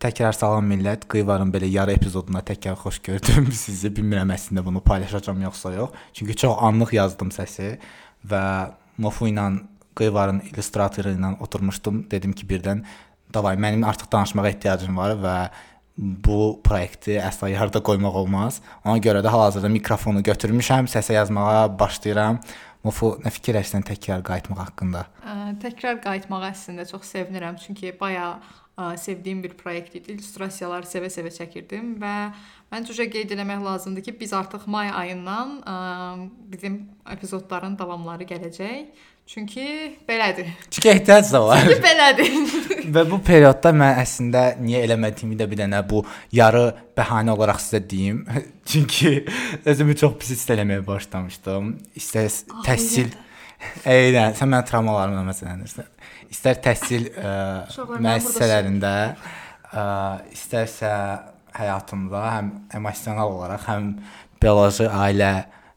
Təkrar salam millət. Qıyvarın belə yarı epizoduna təkrar xoş gördüm sizi. Bilmirəm əslində bunu paylaşacağam yoxsa yox. Çünki çox anlıq yazdım səsi və Mofu ilə Qıyvarın illüstratoru ilə oturmuşdum. Dedim ki, birdən davay mənim artıq danışmağa ehtiyacım var və bu proyekti əsla yarıda qoymaq olmaz. Ona görə də hal-hazırda mikrofonu götürmüşəm, səsə yazmağa başlayıram. Mofu nə fikirləşsən təkrar qayıtmaq haqqında? Ə, Təkrar qayıtmağa əslində çox sevinirəm, çünki bayağı ə, sevdiyim bir proyekt idi. İllüstrasiyaları sevə-sevə çəkirdim və məncə uca qeyd etmək lazımdır ki, biz artıq may ayından ə, bizim epizodların davamları gələcək. Çünki belədir. Çünki ehtiyac da var. Çünki belədir. Və bu periodda mən əslində niyə eləmədiyimi də bir dənə bu yarı bəhanə olaraq sizə deyim. Çünki özümü çox pis hiss eləməyə başlamışdım. İstər təhsil Eynən, sən mənim travmalarımla məsələnirsən. İstər təhsil ə, müəssisələrində, ə, istərsə həyatımda həm emosional olaraq, həm bioloji ailə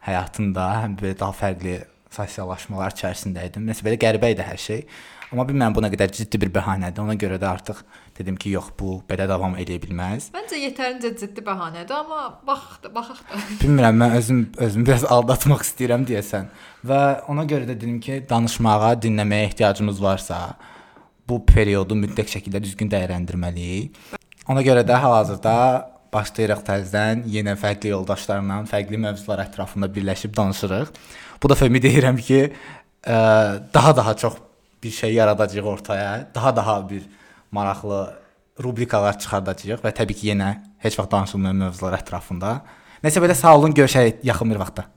həyatında, həm belə daha fərqli sosiallaşmalar içərisində idim. Nəsə belə qəribə idi hər şey. Amma bilmirəm bu nə qədər ciddi bir bəhanədir. Ona görə də artıq dedim ki, yox, bu belə davam edə bilməz. Məncə yetərincə ciddi bəhanədir, amma bax baxaq da. Bilmirəm, mən özüm özümü biraz aldatmaq istəyirəm deyəsən. Və ona görə də dedim ki, danışmağa, dinləməyə ehtiyacımız varsa, bu periodu mütləq şəkildə düzgün dəyərləndirməliyik. Ona görə də hal-hazırda başlayırıq təzədən yenə fərqli yoldaşlarla fərqli mövzular ətrafında birləşib danışırıq. Bu dəfə ümid edirəm ki, ə, daha daha çox bir şey yaradacağıq ortaya, daha daha bir maraqlı rubrikalar çıxardacağıq və təbii ki, yenə heç vaxt danışılmayan mövzular ətrafında. Nəsə belə sağ olun, görüşərik yaxın bir vaxtda.